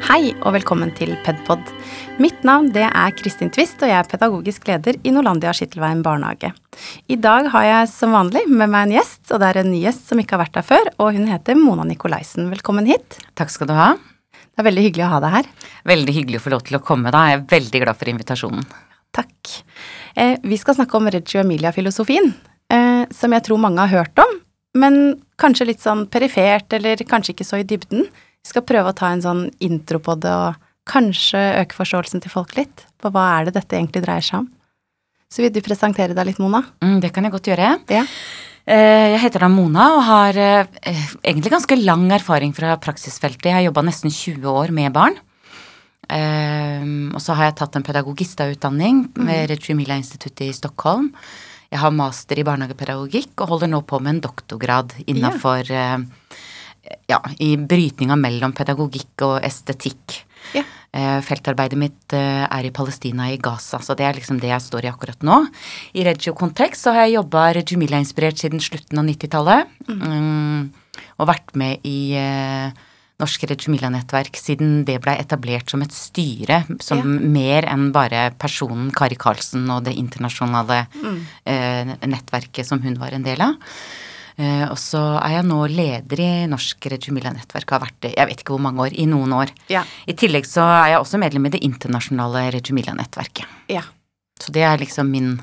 Hei og velkommen til Pedpod. Mitt navn det er Kristin Twist, og jeg er pedagogisk leder i Norlandia Skittelveien barnehage. I dag har jeg som vanlig med meg en gjest, og det er en ny gjest som ikke har vært der før, og hun heter Mona Nikolaisen. Velkommen hit. Takk skal du ha. Det er veldig hyggelig å ha deg her. Veldig hyggelig å få lov til å komme, da. Jeg er veldig glad for invitasjonen. Takk. Eh, vi skal snakke om Reggio Emilia-filosofien, eh, som jeg tror mange har hørt om, men kanskje litt sånn perifert, eller kanskje ikke så i dybden. Vi skal prøve å ta en sånn intro på det, og kanskje øke forståelsen til folk litt på hva er det dette egentlig dreier seg om. Så vil du presentere deg litt, Mona? Mm, det kan jeg godt gjøre. Ja. Eh, jeg heter da Mona og har eh, egentlig ganske lang erfaring fra praksisfeltet. Jeg har jobba nesten 20 år med barn. Eh, og så har jeg tatt en pedagogistautdanning ved Reggio Emilia-instituttet i Stockholm. Jeg har master i barnehagepedagogikk og holder nå på med en doktorgrad innafor ja, i brytninga mellom pedagogikk og estetikk. Eh, Feltarbeidet mitt eh, er i Palestina, i Gaza, så det er liksom det jeg står i akkurat nå. I Reggio-kontekst så har jeg jobba Reggio Emilia-inspirert siden slutten av 90-tallet. Mm, og vært med i eh, Norske Reggio Emilia-nettverk siden det blei etablert som et styre, som Ja. mer enn bare personen Kari Karlsen og det internasjonale eh, nettverket som hun var en del av. Eh, og så er jeg nå leder i Norsk Reggio Emilia-nettverk, har vært det jeg vet ikke hvor mange år, i noen år. Ja. I tillegg så er jeg også medlem i det internasjonale Reggio Emilia-nettverket. Ja. Så det er liksom min,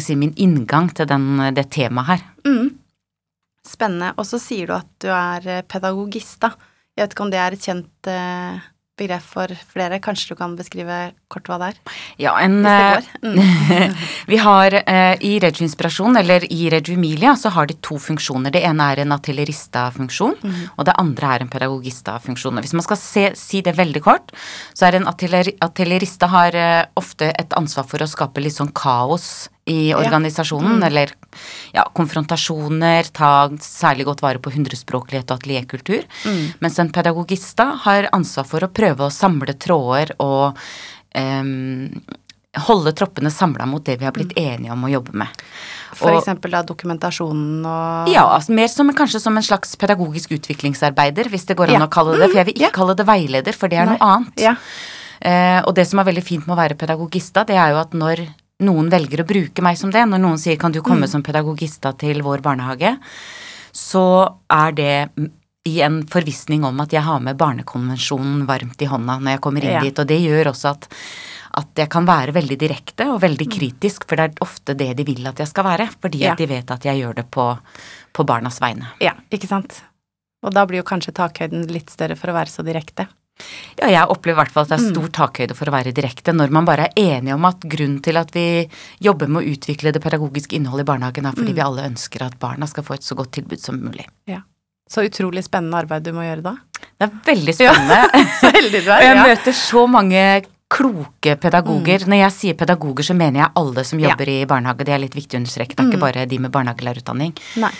si, min inngang til den, det temaet her. Mm. Spennende. Og så sier du at du er eh, pedagogist, da. Jeg vet ikke om det er et kjent eh, begrep for flere. Kanskje du kan beskrive kort hva det er? Ja, en eh. Mm. Vi har eh, i Reggio Inspirasjon, eller i Reggio Emilia, så har de to funksjoner. Det ene er en atelierista-funksjon, og det andre er en pedagogista-funksjon. Hvis man skal se, si det veldig kort, så er en atelier, atelierista har eh, ofte et ansvar for å skape litt sånn kaos i organisasjonen, eller ja, konfrontasjoner, ta særlig godt vare på hundrespråklighet og atelierkultur. Mens en pedagogista har ansvar for å prøve å samle tråder og um, holde troppene samla mot det vi har blitt enige om å jobbe med. For Og- eksempel da dokumentasjonen og ja, altså mer som, kanskje som en slags pedagogisk utviklingsarbeider, hvis det går an Ja. å kalle det det. For jeg vil ikke ja. kalle det veileder, for det er Nei. noe annet. Ja. Eh, og det som er veldig fint med å være pedagogista, det er jo at når noen velger å bruke meg som det, når noen sier kan du komme Mm. som pedagogista til vår barnehage, så er det i en forvissning om at jeg har med barnekonvensjonen varmt i hånda når jeg kommer inn Ja. dit. Og det gjør også at, at jeg kan være veldig direkte og veldig Mm. kritisk, for det er ofte det de vil at jeg skal være. Fordi Ja. at de vet at jeg gjør det på, på barnas vegne. ja, ikke sant. Og da blir jo kanskje takhøyden litt større for å være så direkte. Ja, jeg opplever i hvert fall at det er Mm. stor takhøyde for å være direkte, når man bare er enige om at grunnen til at vi jobber med å utvikle det pedagogiske innholdet i barnehagen, er Mm. fordi vi alle ønsker at barna skal få et så godt tilbud som mulig. Ja. Så utrolig spennende arbeid du må gjøre da. Det er veldig spennende. Så heldig du Og er. jeg møter så mange kloke pedagoger. Når jeg sier pedagoger, så mener jeg alle som jobber i barnehage. Det er litt viktig å understreke. Det er ikke bare de med barnehagelærerutdanning. Nei.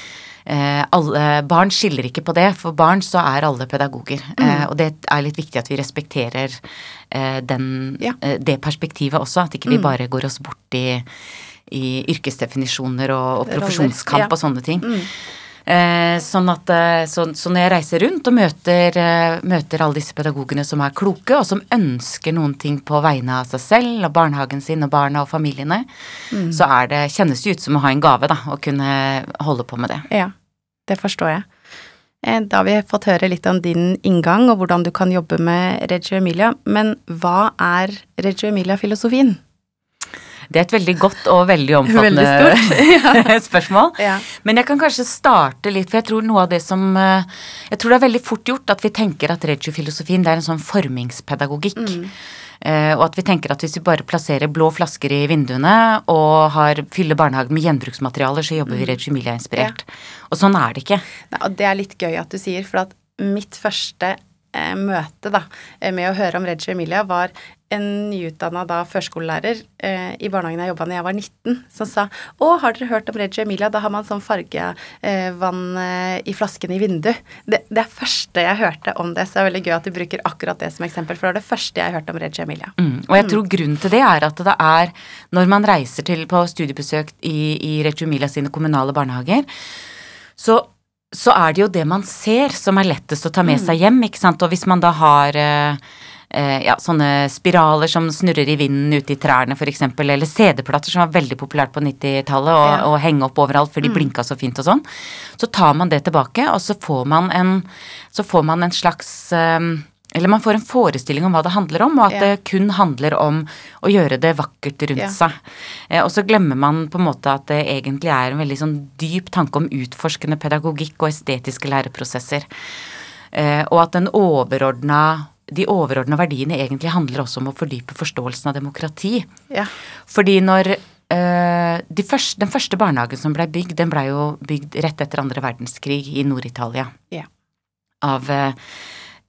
Eh, alle, barn skiller ikke på det. For barn så er alle pedagoger. Eh, og det er litt viktig at vi respekterer eh, den, Ja. det perspektivet også. At ikke vi bare går oss bort i, i yrkesdefinisjoner og, og profesjonskamp ja. og sånne ting. Eh, sånn at, eh, så, så når jeg reiser rundt og møter, eh, møter alle disse pedagogene som er kloke, og som ønsker noen ting på vegne av seg selv og barnehagen sin og barna og familiene, så er det, kjennes det ut som å ha en gave, da, å kunne holde på med det. Ja, det forstår jeg. Eh, Da har vi fått høre litt om din inngang og hvordan du kan jobbe med Reggio Emilia, men hva er Reggio Emilia-filosofien? Det er et veldig godt og veldig omfattende Veldig spørsmål. Ja. Men jeg kan kanskje starte litt, for jeg tror noe av det som eh, Jeg tror det er veldig fort gjort at vi tenker at regiofilosofien, det er en sånn formingspedagogikk. Eh, og at vi tenker at hvis vi bare plasserer blå flasker i vinduene og har, fyller barnehagen med gjenbruksmaterialer, så jobber vi Reggio Emilia-inspirert. Og sånn er det ikke. Nei, Og det er litt gøy at du sier, for at mitt første eh, møte da, med å høre om Reggio Emilia var en nyutdanna da førskolelærer eh, i barnehagen jeg jobba da jeg var 19, som sa å, har dere hørt om Reggio Emilia? Da har man sånn fargevann eh, eh, i flasken i vinduet. Det, det er første jeg hørte om det, så det er veldig gøy at du bruker akkurat det som eksempel, for det er det første jeg hørte om Reggio Emilia. Mm. Og jeg tror grunnen til det er at det er når man reiser til på studiebesøk i, i Reggio Emilia sine kommunale barnehager, så så er det jo det man ser som er lettest å ta med seg hjem, ikke sant. Og hvis man da har eh, eh, ja, sånne spiraler som snurrer i vinden ute i trærne f.eks., eller CD-plater som var veldig populært på 90-tallet, og, Ja. og henge opp overalt for de blinka så fint og sånn. Så tar man det tilbake, og så får man en, så får man en slags eh, eller man får en forestilling om hva det handler om, og at Ja. det kun handler om å gjøre det vakkert rundt Ja. seg. Eh, og så glemmer man på en måte at det egentlig er en veldig sånn dyp tanke om utforskende pedagogikk og estetiske læreprosesser. Eh, og at den overordna de overordna verdiene egentlig handler også om å fordype forståelsen av demokrati. Ja. Fordi når eh, de første, Den første barnehagen som blei bygd, den blei jo bygd rett etter andre verdenskrig i Nord-Italia. Ja. Av eh,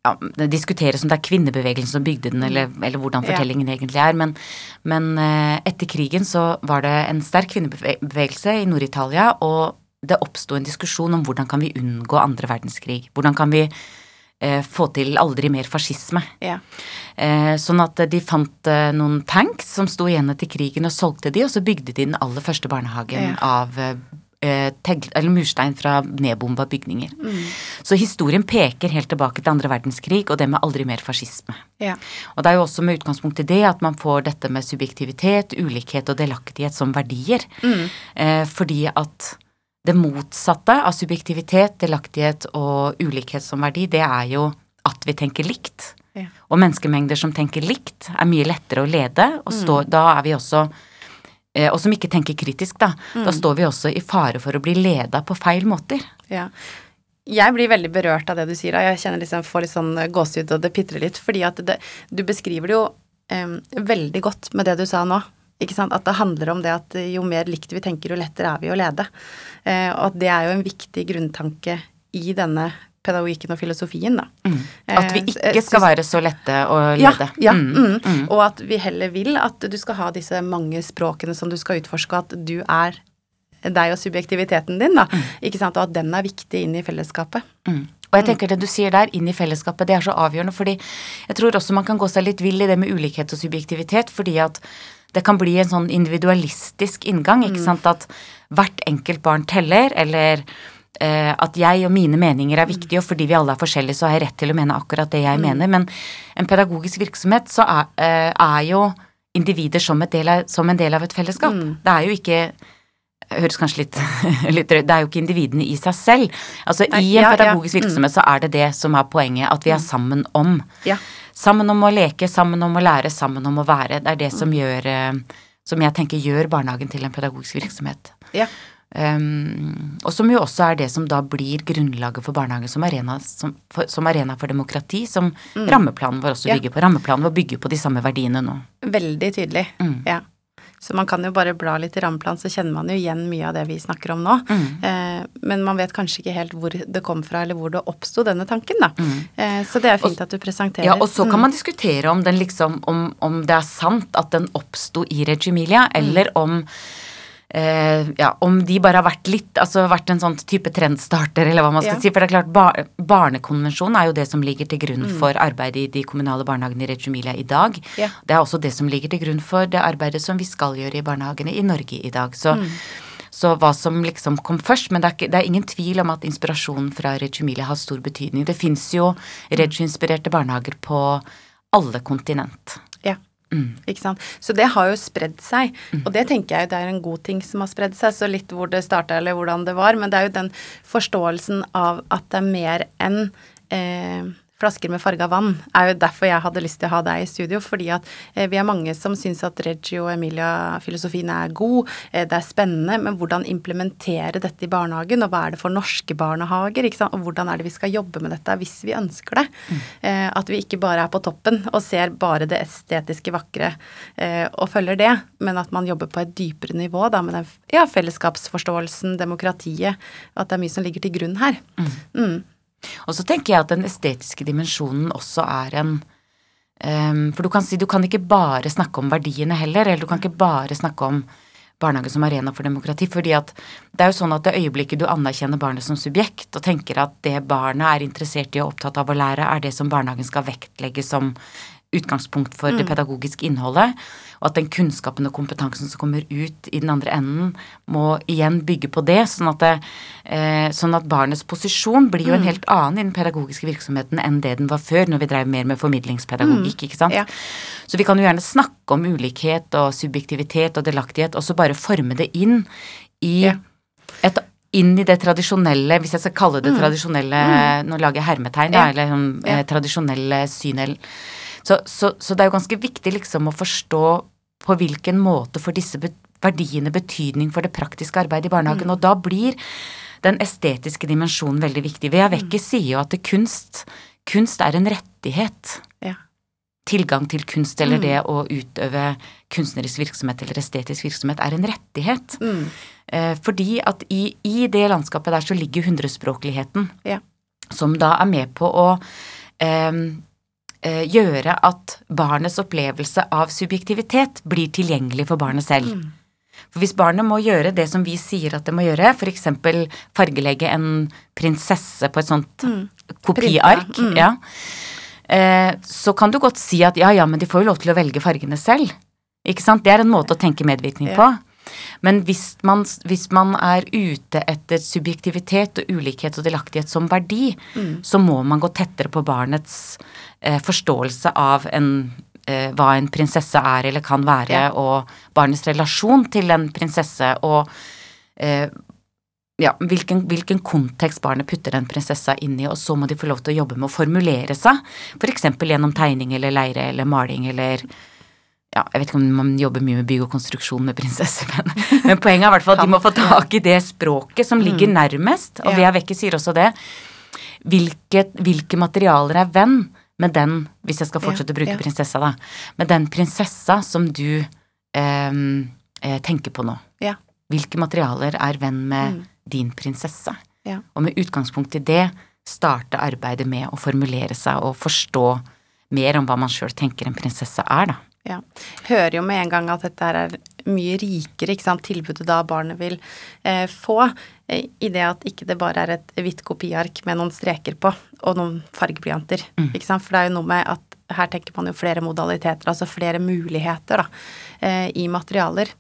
ja, Det diskuteres om det er kvinnebevegelsen som bygde den, eller, eller hvordan Ja. fortellingen egentlig er. Men, men eh, etter krigen så var det en sterk kvinnebevegelse i Nord-Italia, og det oppsto en diskusjon om hvordan kan vi unngå andre verdenskrig. Hvordan kan vi få til aldri mer fascisme. Ja. Eh, sånn at de fant eh, noen tanks som sto igjen etter krigen, og solgte de, og så bygde de den aller første barnehagen Ja. av eh, tegl, eller murstein fra nedbomba bygninger. Mm. Så historien peker helt tilbake til andre verdenskrig og det med aldri mer fascisme. Ja. Og det er jo også med utgangspunkt i det at man får dette med subjektivitet, ulikhet og delaktighet som verdier. Mm. Eh, fordi at det motsatte av subjektivitet, delaktighet og ulikhet som verdi, det er jo at vi tenker likt. Ja. Og menneskemengder som tenker likt, er mye lettere å lede, og stå, da er vi også eh, Og som ikke tenker kritisk, da. Da står vi også i fare for å bli leda på feil måter. Ja. Jeg blir veldig berørt av det du sier. Jeg kjenner liksom, får litt sånn gåsehud, og det pitrer litt. Fordi at det, du beskriver det jo em, veldig godt med det du sa nå. At det handler om det at jo mer likt vi tenker, jo lettere er vi å lede. Eh, og at det er jo en viktig grunntanke i denne pedagogikken og filosofien, da. At vi Eh, ikke skal være så lette å lede. ja, Mm, mm. Og at vi heller vil at du skal ha disse mange språkene som du skal utforske, at du er deg og subjektiviteten din, da. Ikke sant? Og at den er viktig inn i fellesskapet. Mm. Og jeg tenker det du sier der, inn i fellesskapet, det er så avgjørende, fordi jeg tror også man kan gå seg litt vill i det med ulikhet og subjektivitet, fordi at det kan bli en sånn individualistisk inngang, ikke sant, at hvert enkelt barn teller, eller eh, at jeg og mine meninger er viktige, og fordi vi alle er forskjellige, så har jeg rett til å mene akkurat det jeg mener. Men en pedagogisk virksomhet så er, eh, er jo individer som, et del av, som en del av et fellesskap. Det er jo ikke høres kanskje litt, litt Det er jo ikke individene i seg selv. Altså Nei, I en ja, ja, pedagogisk mm. virksomhet så er det det som er poenget, at vi er sammen om. Ja. Sammen om å leke, sammen om å lære, sammen om å være. Det er det som gjør eh, Som jeg tenker gjør barnehagen til en pedagogisk virksomhet. Ja. Um, og som jo også er det som da blir grunnlaget for barnehagen som arena, som, for, som arena for demokrati, som rammeplanen vår også Mm. Ja. bygger på. Rammeplanen vår bygger på de samme verdiene nå. Veldig tydelig. Mm. Ja. Så man kan jo bare bla litt i rammeplan, så kjenner man jo igjen mye av det vi snakker om nå. Mm. Eh, men man vet kanskje ikke helt hvor det kom fra, eller hvor det oppsto, denne tanken, da. Mm. Eh, så det er fint at du presenterer. Ja, og så kan man diskutere om den liksom om, om det er sant at den oppsto i Reggio Emilia, eller om eh, ja, om de bare har vært litt, altså vært en sånn type trendstarter, eller hva man skal Ja. si. For det er klart, bar Barnekonvensjonen er jo det som ligger til grunn for arbeidet i de kommunale barnehagene i Reggio Emilia i dag. Ja. Det er også det som ligger til grunn for det arbeidet som vi skal gjøre i barnehagene i Norge i dag. Så, så hva som liksom kom først, men det er, ikke, det er ingen tvil om at inspirasjonen fra Reggio Emilia har stor betydning. Det fins jo Reggio-inspirerte barnehager på alle kontinent. Mm. Ikke sant. Så det har jo spredd seg, og det tenker jeg det er en god ting som har spredd seg. Så litt hvor det starta eller hvordan det var, men det er jo den forståelsen av at det er mer enn eh, flasker med farga vann, er jo derfor jeg hadde lyst til å ha deg i studio. Fordi at eh, vi er mange som syns at Reggio og Emilia-filosofien er god, eh, det er spennende, men hvordan implementere dette i barnehagen, og hva er det for norske barnehager, ikke sant? og hvordan er det vi skal jobbe med dette hvis vi ønsker det. Mm. at vi ikke bare er på toppen og ser bare det estetiske vakre eh, og følger det, men at man jobber på et dypere nivå da, med den ja, fellesskapsforståelsen, demokratiet, at det er mye som ligger til grunn her. Mm. Og så tenker jeg at den estetiske dimensjonen også er en um, For du kan si du kan ikke bare snakke om verdiene heller, eller du kan ikke bare snakke om barnehage som arena for demokrati, fordi at det er jo sånn at det øyeblikket du anerkjenner barnet som subjekt, og tenker at det barnet er interessert i og opptatt av å lære, er det som barnehagen skal vektlegge som utgangspunkt for det pedagogiske innholdet, og at den kunnskapen og kompetansen som kommer ut i den andre enden, må igjen bygge på det, sånn at, det, eh, sånn at barnets posisjon blir jo en helt annen i den pedagogiske virksomheten enn det den var før, når vi drev mer med formidlingspedagogikk, ikke sant. Ja. Så vi kan jo gjerne snakke om ulikhet og subjektivitet og delaktighet, og så bare forme det inn i Ja. et inn i det tradisjonelle, hvis jeg skal kalle det tradisjonelle Nå lager jeg hermetegn, da, Ja. eller sånn Ja. eh, tradisjonelle syn eller så, så, så det er jo ganske viktig liksom å forstå på hvilken måte får disse verdiene betydning for det praktiske arbeidet i barnehagen, og da blir den estetiske dimensjonen veldig viktig. Vea Vecchi sier jo at kunst, kunst er en rettighet Ja. tilgang til kunst eller det å utøve kunstnerisk virksomhet eller estetisk virksomhet er en rettighet. Eh, fordi at i, i det landskapet der så ligger hundrespråkligheten, Ja. som da er med på å eh, gjøre at barnets opplevelse av subjektivitet blir tilgjengelig for barnet selv. For hvis barnet må gjøre det som vi sier at det må gjøre, f.eks. fargelegge en prinsesse på et sånt kopiark, Printe, mm. ja, eh, så kan du godt si at ja, ja, men de får jo lov til å velge fargene selv. Ikke sant? Det er en måte å tenke medvirkning Ja. på. Men hvis man, hvis man er ute etter subjektivitet og ulikhet og delaktighet som verdi, Mm. så må man gå tettere på barnets eh, forståelse av en, eh, hva en prinsesse er eller kan være, Ja. og barnets relasjon til en prinsesse, og eh, ja, hvilken, hvilken kontekst barnet putter den prinsessa inn i, og så må de få lov til å jobbe med å formulere seg, f.eks. gjennom tegning eller leire eller maling eller ja, jeg vet ikke om man jobber mye med bygg og konstruksjon med prinsesser, men, men poenget er i hvert fall at de må få tak i det språket som ligger nærmest, og. Vea Vekke sier også det. Hvilke, hvilke materialer er venn med den, hvis jeg skal fortsette å bruke ja. prinsessa, da, med den prinsessa som du ehm, eh, tenker på nå. Ja. Hvilke materialer er venn med Mm. din prinsesse? Og med utgangspunkt i det starte arbeidet med å formulere seg og forstå mer om hva man sjøl tenker en prinsesse er, da. Ja. Hører jo med en gang at dette er mye rikere, ikke sant, tilbudet da barnet vil eh, få, eh, i det at ikke det bare er et hvitt kopiark med noen streker på og noen fargeblyanter, ikke sant, for det er jo noe med at her tenker man jo flere modaliteter, altså flere muligheter da, eh, i materialer.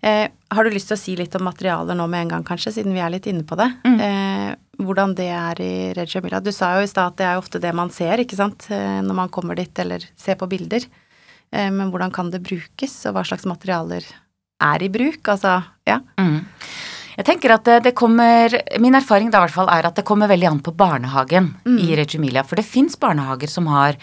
Eh, har du lyst til å si litt om materialer nå med en gang, kanskje, siden vi er litt inne på det? Eh, hvordan det er i Reggio Emilia? Du sa jo i stad at det er ofte det man ser, ikke sant, eh, når man kommer dit eller ser på bilder. Eh, Men hvordan kan det brukes, og hva slags materialer er i bruk? Altså, ja. Mm. Jeg tenker at det, det kommer Min erfaring da i hvert fall er at det kommer veldig an på barnehagen i Reggio Emilia. For det fins barnehager som har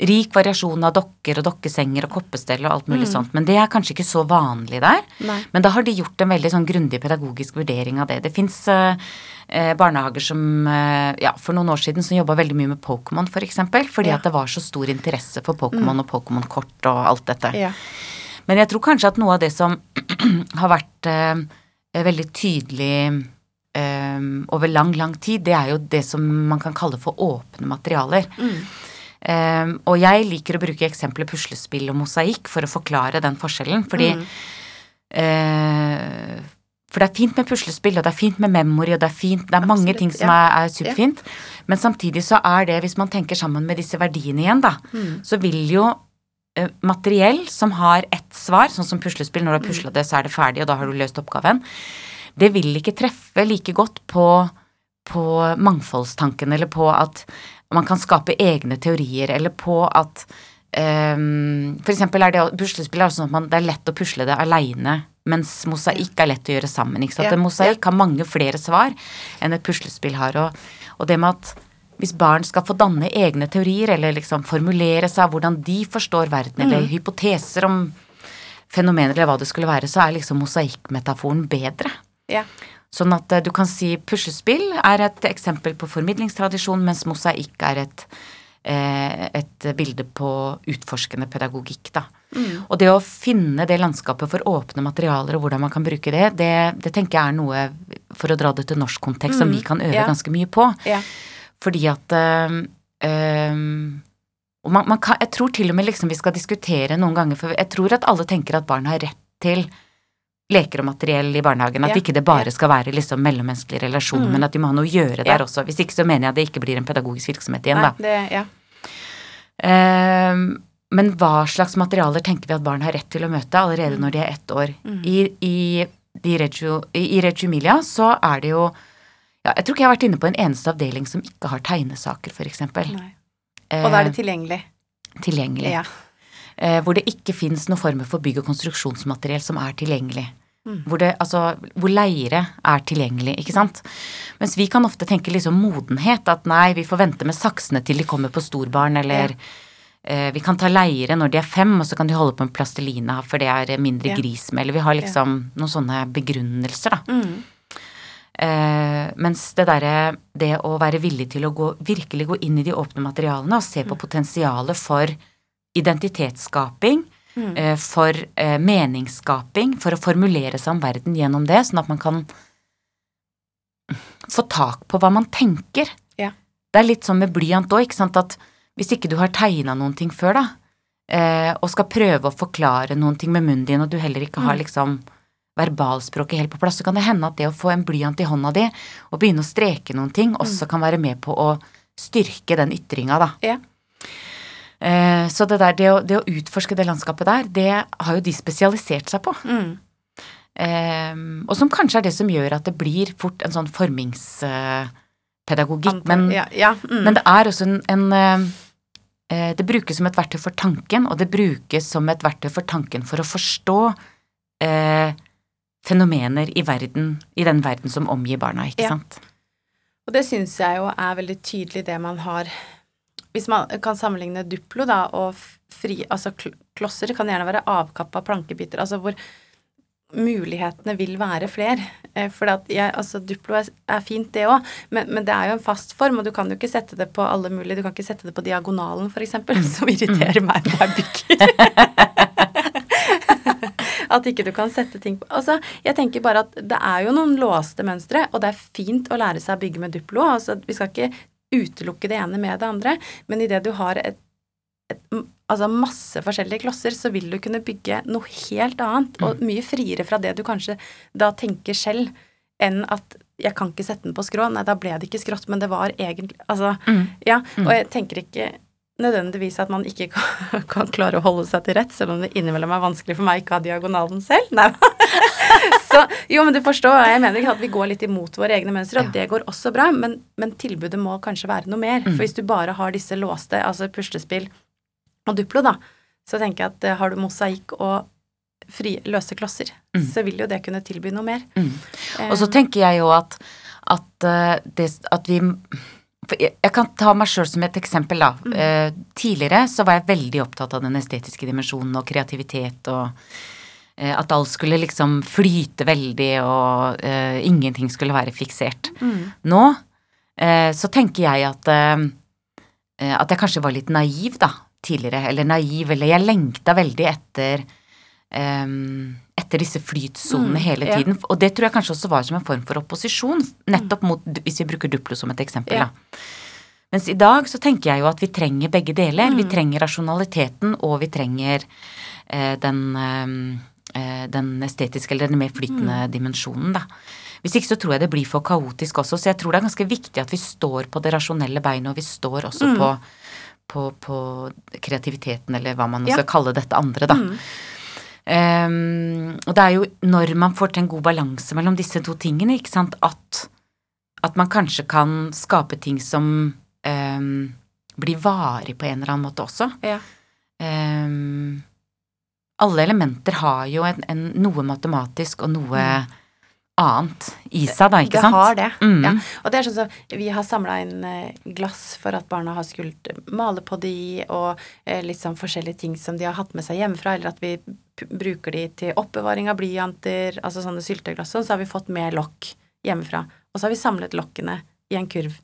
rik variasjon av dokker og dokkesenger og koppestell og alt mulig sånt, men det er kanskje ikke så vanlig der. Nei. Men da har de gjort en veldig sånn grundig pedagogisk vurdering av det. Det fins eh, eh, barnehager som uh, ja, for noen år siden som jobba veldig mye med Pokémon, for eksempel, fordi Ja. at det var så stor interesse for Pokémon og Pokémon-kort og alt dette. Ja. Men jeg tror kanskje at noe av det som har vært uh, veldig tydelig over lang, lang tid, det er jo det som man kan kalle for åpne materialer. Eh, og jeg liker å bruke eksempler puslespill og mosaikk for å forklare den forskjellen, fordi eh, For det er fint med puslespill, og det er fint med memory, og det er fint Det er mange Absolutt, ting som ja. er, er superfint, men samtidig så er det, hvis man tenker sammen med disse verdiene igjen, da, så vil jo eh, materiell som har ett svar, sånn som puslespill, når du har pusla det, så er det ferdig, og da har du løst oppgaven, det vil ikke treffe like godt på, på mangfoldstanken, eller på at man kan skape egne teorier, eller på at um, For eksempel er det puslespill er sånn at man, det er lett å pusle det aleine, mens mosaikk er lett å gjøre sammen. ikke sant? Ja, En mosaikk har mange flere svar enn et puslespill har, og, og det med at hvis barn skal få danne egne teorier, eller liksom formulere seg hvordan de forstår verden, eller hypoteser om fenomener eller hva det skulle være, så er liksom mosaikkmetaforen bedre. Ja. Sånn at eh, du kan si puslespill er et eksempel på formidlingstradisjon, mens mosaikk er et, eh, et bilde på utforskende pedagogikk, da. Og det å finne det landskapet for åpne materialer og hvordan man kan bruke det, det, det tenker jeg er noe, for å dra det til norsk kontekst, som vi kan øve ja. ganske mye på. Ja. Fordi at øhm, og man, man kan, Jeg tror til og med liksom vi skal diskutere noen ganger, for jeg tror at alle tenker at barn har rett til leker og materiell i barnehagen. At Ja, ikke det bare skal være liksom mellommenneskelig relasjon, men at de må ha noe å gjøre der Ja. også. Hvis ikke så mener jeg det ikke blir en pedagogisk virksomhet igjen, Nei, da. det, ja. Ehm, men hva slags materialer tenker vi at barn har rett til å møte allerede når de er ett år? I, i, i, Reggio, i Reggio Emilia så er det jo ja, Jeg tror ikke jeg har vært inne på en eneste avdeling som ikke har tegnesaker, f.eks. Nei. Og da er det tilgjengelig. tilgjengelig. Ja. Eh, hvor det ikke fins noen former for bygg- og konstruksjonsmateriell som er tilgjengelig. Mm. Hvor, det, altså, hvor leire er tilgjengelig, ikke sant. Mens vi kan ofte tenke liksom modenhet. At nei, vi får vente med saksene til de kommer på storbarn, eller eh, vi kan ta leire når de er fem, og så kan de holde på med plastelina, for det er mindre Ja. gris med. Eller vi har liksom noen sånne begrunnelser, da. Mm. Eh, mens det derre Det å være villig til å gå, virkelig gå inn i de åpne materialene og se på potensialet for identitetsskaping, Mm. eh, for eh, meningsskaping, for å formulere seg om verden gjennom det, sånn at man kan få tak på hva man tenker. Ja. Det er litt sånn med blyant òg, ikke sant, at hvis ikke du har tegna noen ting før, da, eh, og skal prøve å forklare noen ting med munnen din, og du heller ikke har Mm. liksom verbalspråket helt på plass, så kan det hende at det å få en blyant i hånda di og begynne å streke noen ting, også kan være med på å styrke den ytringa, da. Ja. Eh, så det der, det å, det å utforske det landskapet der, det har jo de spesialisert seg på. Mm. Um, og som kanskje er det som gjør at det blir fort en sånn formingspedagogikk. Men, ja, ja, mm. men det er også en, en eh, Det brukes som et verktøy for tanken, og det brukes som et verktøy for tanken for å forstå uh, fenomener i verden, i den verden som omgir barna, ikke Ja. sant. Og det syns jeg jo er veldig tydelig det man har Hvis man kan sammenligne Duplo da, og fri, altså kl klosser, kan gjerne være avkappa plankebiter, altså hvor mulighetene vil være flere. Eh, For jeg, altså Duplo er, er fint, det òg, men, men det er jo en fast form, og du kan jo ikke sette det på alle mulige Du kan ikke sette det på diagonalen, eksempel, som irriterer meg når jeg bygger. At ikke du kan sette ting på Altså, jeg tenker bare at det er jo noen låste mønstre, og det er fint å lære seg å bygge med Duplo. Altså, vi skal ikke utelukke det ene med det andre, men idet du har et, et, altså masse forskjellige klosser, så vil du kunne bygge noe helt annet, og mye friere fra det du kanskje da tenker selv, enn at jeg kan ikke sette den på skrå. Nei, da ble det ikke skrått, men det var egentlig Altså, Mm. ja. Og jeg tenker ikke nødvendigvis at man ikke kan, kan klare å holde seg til rett, selv om det innimellom er vanskelig for meg ikke å ha diagonalen selv. Nei. Så jo, men du forstår, jeg mener ikke at vi går litt imot våre egne mønstre, og Ja. det går også bra, men, men tilbudet må kanskje være noe mer. For hvis du bare har disse låste, altså puslespill og Duplo, da, så tenker jeg at eh, har du mosaikk og fri, løse klosser, Mm. så vil jo det kunne tilby noe mer. Mm. Eh, Og så tenker jeg jo at, at, eh, det, at vi jeg, kan ta meg sjøl som et eksempel, da. Eh, tidligere så var jeg veldig opptatt av den estetiske dimensjonen og kreativitet og at alt skulle liksom flyte veldig og eh, ingenting skulle være fiksert. mm, Nå eh, så tenker jeg at eh, eh, at jeg kanskje var litt naiv, da, tidligere. Eller naiv, eller jeg lengta veldig etter eh, etter disse flytsonene Mm, hele ja. tiden. Og det tror jeg kanskje også var som en form for opposisjon, nettopp mot, hvis vi bruker Duplo som et eksempel, Ja. da. Mens i dag så tenker jeg jo at vi trenger begge deler. Mm. Vi trenger rasjonaliteten, og vi trenger eh, den, eh, eh, den estetiske eller den mer flytende Mm. dimensjonen, da. Hvis ikke så tror jeg det blir for kaotisk også, så jeg tror det er ganske viktig at vi står på det rasjonelle beinet, og vi står også Mm. på, på, på kreativiteten, eller hva man nå Ja. skal kalle dette andre, da. Mm. Um, og det er jo når man får til en god balanse mellom disse to tingene, ikke sant, at, at man kanskje kan skape ting som um, blir varig på en eller annen måte også. Ja. Ehm, alle elementer har jo en, en, noe matematisk og noe annet i seg, da, ikke det sant? har det. Mm. Ja. Og det er sånn som vi har samla inn eh, glass for at barna har skullet male på de, og eh, litt sånn forskjellige ting som de har hatt med seg hjemmefra, eller at vi bruker de til oppbevaring av blyanter, altså sånne sylteglass, sånn, så har vi fått mer lokk hjemmefra. Og så har vi samlet lokkene i en kurv.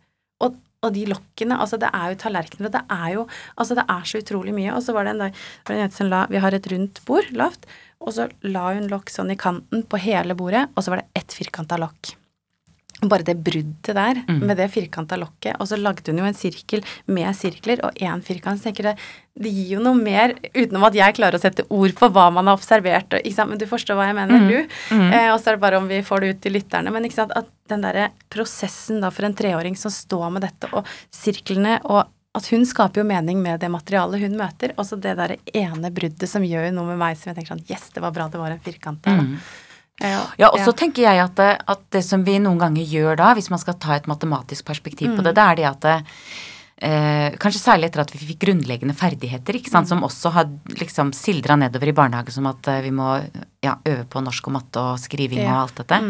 Og, de lokkene, altså det er jo tallerkener, og det er jo Altså det er så utrolig mye. Og så var det en dag som la Vi har et rundt bord, lavt, og så la hun lokk sånn i kanten på hele bordet, og så var det ett firkanta lokk. Bare det bruddet der, Mm. med det firkanta lokket, og så lagde hun jo en sirkel med sirkler og én firkant. Så tenker jeg, det gir jo noe mer, utenom at jeg klarer å sette ord på hva man har observert, og, ikke sant? men du forstår hva jeg mener, Mm. du. Mm. Eh, og så er det bare om vi får det ut til lytterne. Men ikke sant, at den derre prosessen da for en treåring som står med dette, og sirklene, og at hun skaper jo mening med det materialet hun møter. Og så det derre ene bruddet som gjør noe med meg som jeg tenker sånn Yes, det var bra det var en firkant der. Mm. Ja, og så tenker jeg at det, at det, som vi noen ganger gjør da, hvis man skal ta et matematisk perspektiv på det, det er det at det, eh, Kanskje særlig etter at vi fikk grunnleggende ferdigheter, ikke sant, som også har liksom sildra nedover i barnehage som at eh, vi må ja, øve på norsk og matte og skriving og alt dette.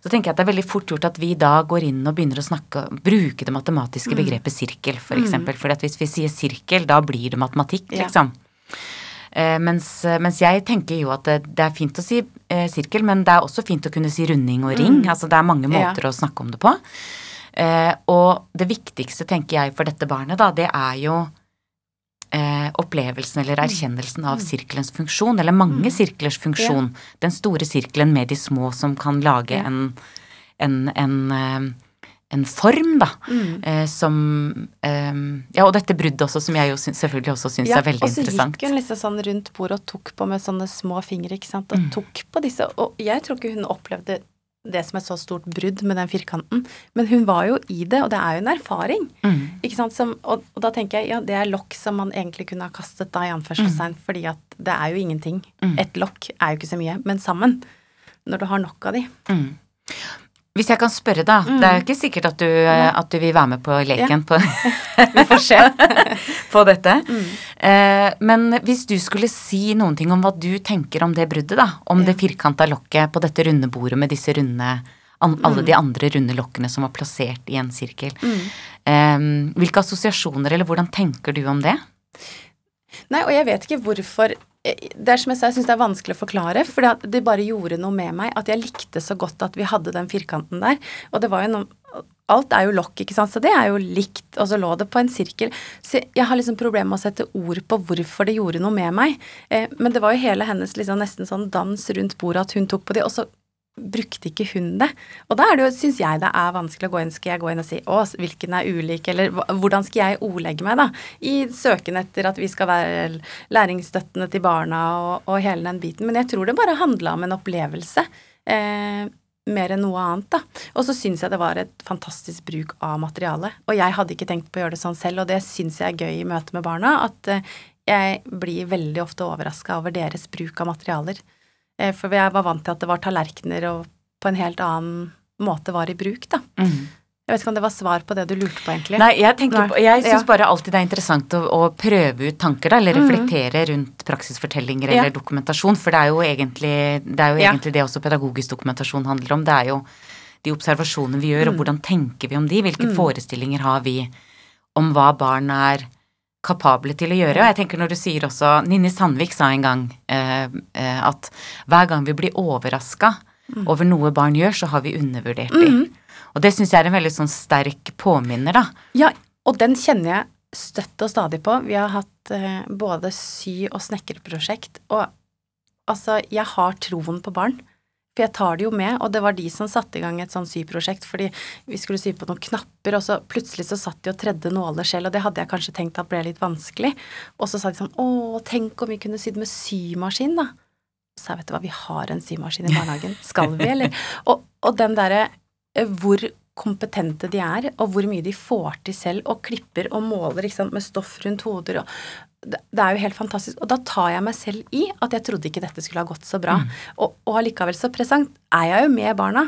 Så tenker jeg at det er veldig fort gjort at vi da går inn og begynner å snakke, bruke det matematiske begrepet sirkel, f.eks. For eksempel. For hvis vi sier sirkel, da blir det matematikk, liksom. Eh, mens, mens, jeg tenker jo at det, det er fint å si eh, sirkel, men det er også fint å kunne si runding og ring. Mm. Altså det er mange måter ja. å snakke om det på. Eh, og det viktigste, tenker jeg, for dette barnet, da, det er jo eh, opplevelsen eller mm. erkjennelsen av mm. sirkelens funksjon, eller mange mm. sirklers funksjon. Ja. Den store sirkelen med de små som kan lage en, en, en, eh, en, form, da, mm. eh, som eh, Ja, og dette bruddet også, som jeg jo synes, selvfølgelig også syns ja, er veldig interessant. Ja, og så gikk hun liksom sånn rundt bordet og tok på med sånne små fingre, ikke sant, og mm. tok på disse, og jeg tror ikke hun opplevde det som et så stort brudd med den firkanten. Men hun var jo i det, og det er jo en erfaring. Mm. Ikke sant? Som, og, og, da tenker jeg ja, det er lokk som man egentlig kunne ha kastet da, i anførselstegn, mm. fordi at det er jo ingenting. Mm. Et lokk er jo ikke så mye, men sammen, når du har nok av de. Mm. Hvis jeg kan spørre, da. Mm. Det er jo ikke sikkert at du, eh, at du, vil være med på leken. Ja. På, Vi får se. på dette. Mm. Eh, men hvis du skulle si noen ting om hva du tenker om det bruddet, da. Om ja. det firkanta lokket på dette runde bordet med disse runde an, Alle mm. de andre runde lokkene som var plassert i en sirkel. Mm. Eh, hvilke assosiasjoner, eller hvordan tenker du om det? Nei, og jeg vet ikke hvorfor det er som jeg sa, jeg syns det er vanskelig å forklare, for det bare gjorde noe med meg at jeg likte så godt at vi hadde den firkanten der. Og det var jo noe Alt er jo lokk, ikke sant, så det er jo likt, og så lå det på en sirkel. Så jeg har liksom problemer med å sette ord på hvorfor det gjorde noe med meg. Eh, men det var jo hele hennes liksom nesten sånn dans rundt bordet at hun tok på de, og så brukte ikke hun det? Og da er syns jeg det er vanskelig å gå inn. Skal jeg gå inn og si å, hvilken er ulik, eller hvordan skal jeg ordlegge meg, da? I søken etter at vi skal være læringsstøttende til barna og, og hele den biten. Men jeg tror det bare handla om en opplevelse. Eh, mer enn noe annet, da. Og så syns jeg det var et fantastisk bruk av materialet. Og jeg hadde ikke tenkt på å gjøre det sånn selv, og det syns jeg er gøy i møte med barna. At eh, jeg blir veldig ofte overraska over deres bruk av materialer. Eh, for jeg var vant til at det var tallerkener og på en helt annen måte var i bruk, da. Mm. Jeg vet ikke om det var svar på det du lurte på, egentlig. Nei, jeg, På, jeg syns ja. bare alltid det er interessant å, å prøve ut tanker, da, eller mm. reflektere mm. rundt praksisfortellinger eller ja. dokumentasjon, for det er jo egentlig det, er jo ja. egentlig det også pedagogisk dokumentasjon handler om. Det er jo de observasjonene vi gjør, mm. og hvordan tenker vi om de, hvilke mm. forestillinger har vi om hva barn er kapable til å gjøre. Og jeg tenker når du sier også Ninni Sandvik sa en gang eh, eh at hver gang vi blir overraska mm. over noe barn gjør, så har vi undervurdert dem. Mm. Og det syns jeg er en veldig sånn sterk påminner, da. Ja, og den kjenner jeg støtt og stadig på. Vi har hatt eh, både sy- og snekkerprosjekt, og altså, jeg har troen på barn. For jeg tar det jo med, og det var de som satte i gang et sånn syprosjekt fordi vi skulle sy på noen knapper, og så plutselig så satt de og tredde nåler selv, og det hadde jeg kanskje tenkt at ble litt vanskelig. Og så sa de sånn Å, tenk om vi kunne sydd med symaskin, da. Så jeg vet du hva, vi har en symaskin i barnehagen. Skal vi, eller? Og, og den derre eh, hvor kompetente de er, og hvor mye de får til selv, og klipper og måler sant, med stoff rundt hoder. Og, det er jo helt fantastisk. Og da tar jeg meg selv i at jeg trodde ikke dette skulle ha gått så bra. Mm. Og, og allikevel så present er jeg jo med barna.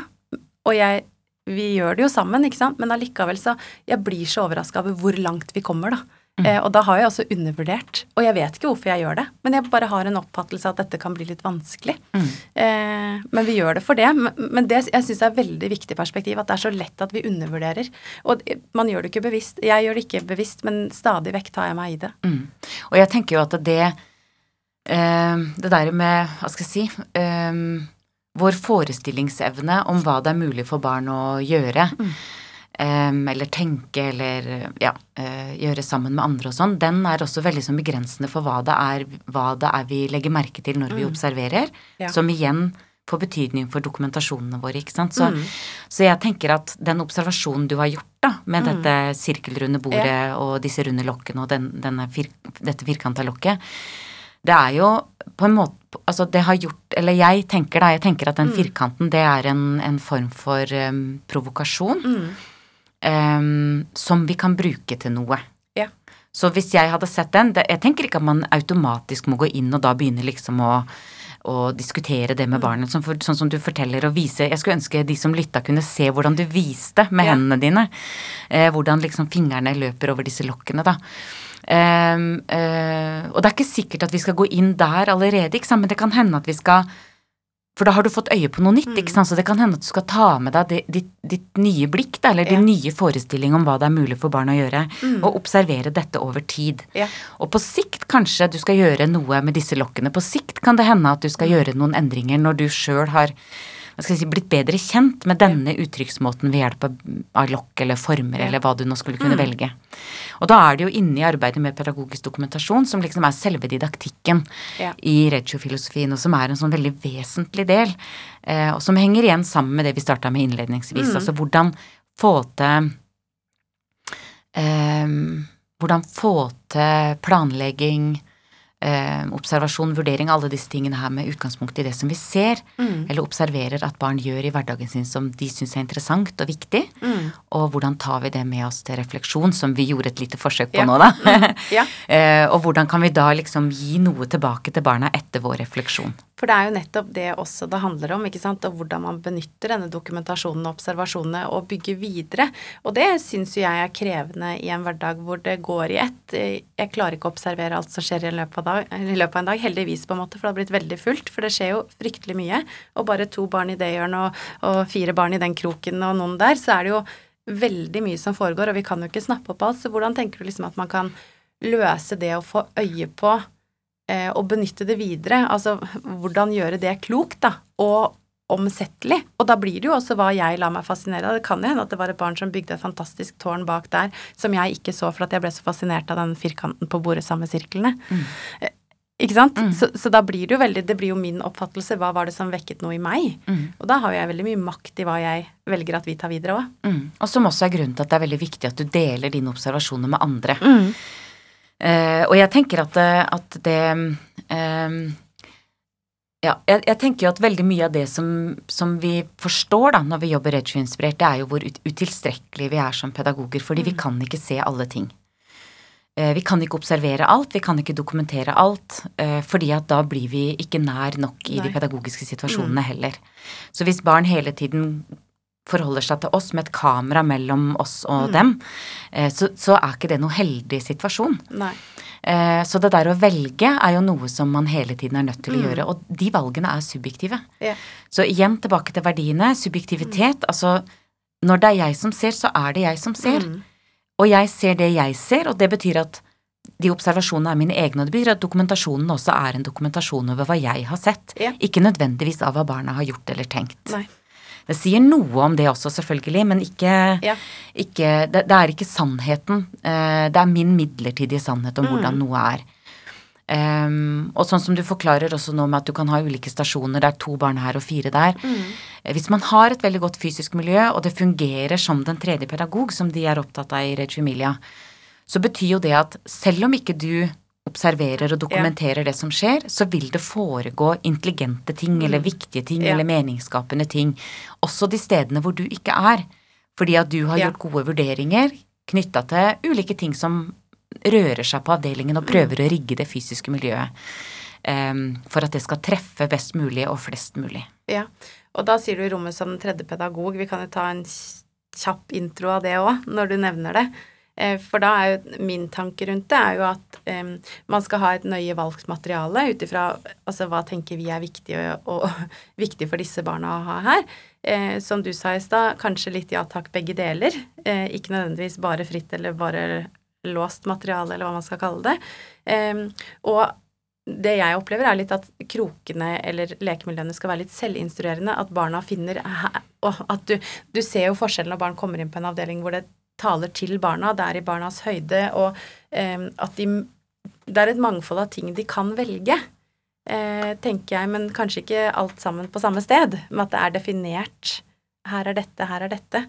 Og jeg, vi gjør det jo sammen, ikke sant. Men allikevel så Jeg blir så overraska over hvor langt vi kommer, da. Mm. Eh, og da har jeg også undervurdert. Og jeg vet ikke hvorfor jeg gjør det, men jeg bare har en oppfattelse av at dette kan bli litt vanskelig. Mm. Eh, men vi gjør det for det. Men det jeg syns er et veldig viktig perspektiv, at det er så lett at vi undervurderer. Og man gjør det ikke bevisst. Jeg gjør det ikke bevisst, men stadig vekk tar jeg meg i det. Mm. Og jeg tenker jo at det eh, Det der med, hva skal jeg si eh, Vår forestillingsevne om hva det er mulig for barn å gjøre. Mm eller tenke eller ja, uh, gjøre sammen med andre og sånn, den er også veldig sånn begrensende for hva det, er, hva det er vi legger merke til når vi mm. observerer, ja. som igjen får betydning for dokumentasjonene våre, ikke sant. Så, mm. så, jeg tenker at den observasjonen du har gjort da, med mm. dette sirkelrunde bordet ja. og disse runde lokkene og den, fir, dette firkanta lokket, det er jo på en måte Altså, det har gjort Eller jeg tenker da, jeg tenker at den mm. firkanten, det er en, en form for um, provokasjon. Mm um, som vi kan bruke til noe. Ja. Så hvis jeg hadde sett den det, Jeg tenker ikke at man automatisk må gå inn og da begynne liksom å, å diskutere det med Mm. barnet, sånn, for, sånn som du forteller og viser Jeg skulle ønske de som lytta kunne se hvordan du viste med Ja. hendene dine. Eh, hvordan liksom fingrene løper over disse lokkene, da. Ehm, eh, og det er ikke sikkert at vi skal gå inn der allerede, ikke sant, men det kan hende at vi skal For da har du fått øye på noe nytt, Mm. ikke sant, så det kan hende at du skal ta med deg ditt, ditt nye blikk, da, eller Ja. din nye forestilling om hva det er mulig for barn å gjøre, Mm. og observere dette over tid. Ja. Og på sikt kanskje du skal gjøre noe med disse lokkene. På sikt kan det hende at du skal gjøre noen endringer når du sjøl har si, blitt bedre kjent med denne uttrykksmåten ved hjelp av, lokk eller former eller hva du nå skulle kunne velge. Og da er det jo inne i arbeidet med pedagogisk dokumentasjon, som liksom er selve didaktikken Ja. i reggio-filosofien, og som er en sånn veldig vesentlig del, eh, og som henger igjen sammen med det vi starta med innledningsvis. Mm. Altså hvordan få til eh, Hvordan få til planlegging, eh, observasjon, vurdering, alle disse tingene her med utgangspunkt i det som vi ser, Mm. eller observerer at barn gjør i hverdagen sin som de syns er interessant og viktig, Mm. og hvordan tar vi det med oss til refleksjon, som vi gjorde et lite forsøk på Ja. nå, da. Ja. Eh, og hvordan kan vi da liksom gi noe tilbake til barna etter vår refleksjon? For det er jo nettopp det også det handler om, ikke sant, og hvordan man benytter denne dokumentasjonen og observasjonene og bygger videre. Og det syns jo jeg er krevende i en hverdag hvor det går i ett. Jeg klarer ikke å observere alt som skjer i løpet av, dag, i løpet av en dag, heldigvis på en måte, for det har blitt veldig fullt. For det skjer jo fryktelig mye. Og bare to barn i det hjørnet og, og fire barn i den kroken og noen der, så er det jo veldig mye som foregår, og vi kan jo ikke snappe opp alt. Så hvordan tenker du liksom at man kan løse det å få øye på eh, og benytte det videre. Altså hvordan gjøre det klokt, da, og omsettelig. Og da blir det jo også hva jeg lar meg fascinere av. Det kan hende at det var et barn som bygde et fantastisk tårn bak der, som jeg ikke så for at jeg ble så fascinert av den firkanten på bordet sammen med sirklene. Mm. Ikke sant? Mm. Så, så da blir det jo veldig Det blir jo min oppfattelse. Hva var det som vekket noe i meg? Mm. Og da har jo jeg veldig mye makt i hva jeg velger at vi tar videre òg. Mm. Og som også er grunnen til at det er veldig viktig at du deler dine observasjoner med andre. Uh, og jeg tenker at, det- at det eh, Ja, jeg, jeg tenker jo at veldig mye av det som, som vi forstår da når vi jobber reggio-inspirert, det er jo hvor ut, utilstrekkelige vi er som pedagoger, fordi vi kan ikke se alle ting. Eh, Vi kan ikke observere alt, vi kan ikke dokumentere alt, eh, fordi at da blir vi ikke nær nok i de pedagogiske situasjonene heller. Så hvis barn hele tiden forholder seg til oss med et kamera mellom oss og dem, eh, så, så er ikke det noe heldig situasjon. Nei. Eh, Så det der å velge er jo noe som man hele tiden er nødt til å gjøre, og de valgene er subjektive. Ja. Så igjen tilbake til verdiene, subjektivitet. Altså når det er jeg som ser, så er det jeg som ser. Mm. Og jeg ser det jeg ser, og det betyr at de observasjonene er mine egne, og det betyr at dokumentasjonen også er en dokumentasjon over hva jeg har sett, Ja. ikke nødvendigvis av hva barna har gjort eller tenkt. Nei. Det sier noe om det også, selvfølgelig, men ikke, Ja. ikke det, det er ikke sannheten. Eh, det er min midlertidige sannhet om hvordan noe er. Um, og sånn som du forklarer også nå med at du kan ha ulike stasjoner, det er to barn her og fire der. Mm. Hvis man har et veldig godt fysisk miljø, og det fungerer som den tredje pedagog, som de er opptatt av i Reggio Emilia, så betyr jo det at selv om ikke du observerer og dokumenterer det som skjer, så vil det foregå intelligente ting eller viktige ting eller meningsskapende ting, også de stedene hvor du ikke er. Fordi at du har gjort gode vurderinger knytta til ulike ting som rører seg på avdelingen og prøver å rigge det fysiske miljøet um, for at det skal treffe best mulig og flest mulig. Ja, og da sier du rommet som den tredje pedagog. Vi kan jo ta en kjapp intro av det òg, når du nevner det. Eh, For da er jo min tanke rundt det er jo at um, man skal ha et nøye valgt materiale ut ifra altså hva tenker vi er viktig og, og viktig for disse barna å ha her. Eh, som du sa i stad, kanskje litt ja takk, begge deler. Eh, ikke nødvendigvis bare fritt eller bare låst materiale, eller hva man skal kalle det. Eh, og det jeg opplever, er litt at krokene eller lekemiljøene skal være litt selvinstruerende. At barna finner Og at du, du ser jo forskjellen når barn kommer inn på en avdeling hvor det taler til barna, det er i barnas høyde, og eh, at de Det er et mangfold av ting de kan velge, eh, tenker jeg, men kanskje ikke alt sammen på samme sted. Men at det er definert. Her er dette, her er dette.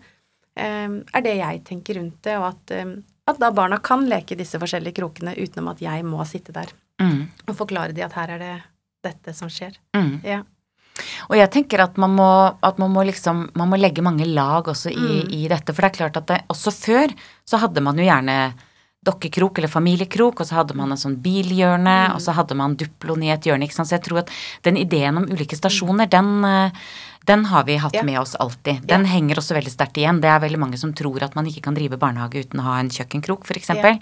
Eh, er det jeg tenker rundt det, og at, em, at da barna kan leke disse forskjellige krokene utenom at jeg må sitte der Mm, og forklare de at her er det dette som skjer. mm. Ja. Og jeg tenker at man må, at man må liksom Man må legge mange lag også i, Mm. i dette. For det er klart at det, også før så hadde man jo gjerne dokkekrok eller familiekrok, og så hadde man en sånn bilhjørne, og så hadde man Duploen i et hjørne. ikke sant? Så jeg tror at den ideen om ulike stasjoner, den, eh, den har vi hatt Ja. med oss alltid. Den henger også veldig sterkt igjen. Det er veldig mange som tror at man ikke kan drive barnehage uten å ha en kjøkkenkrok, f.eks. Ja.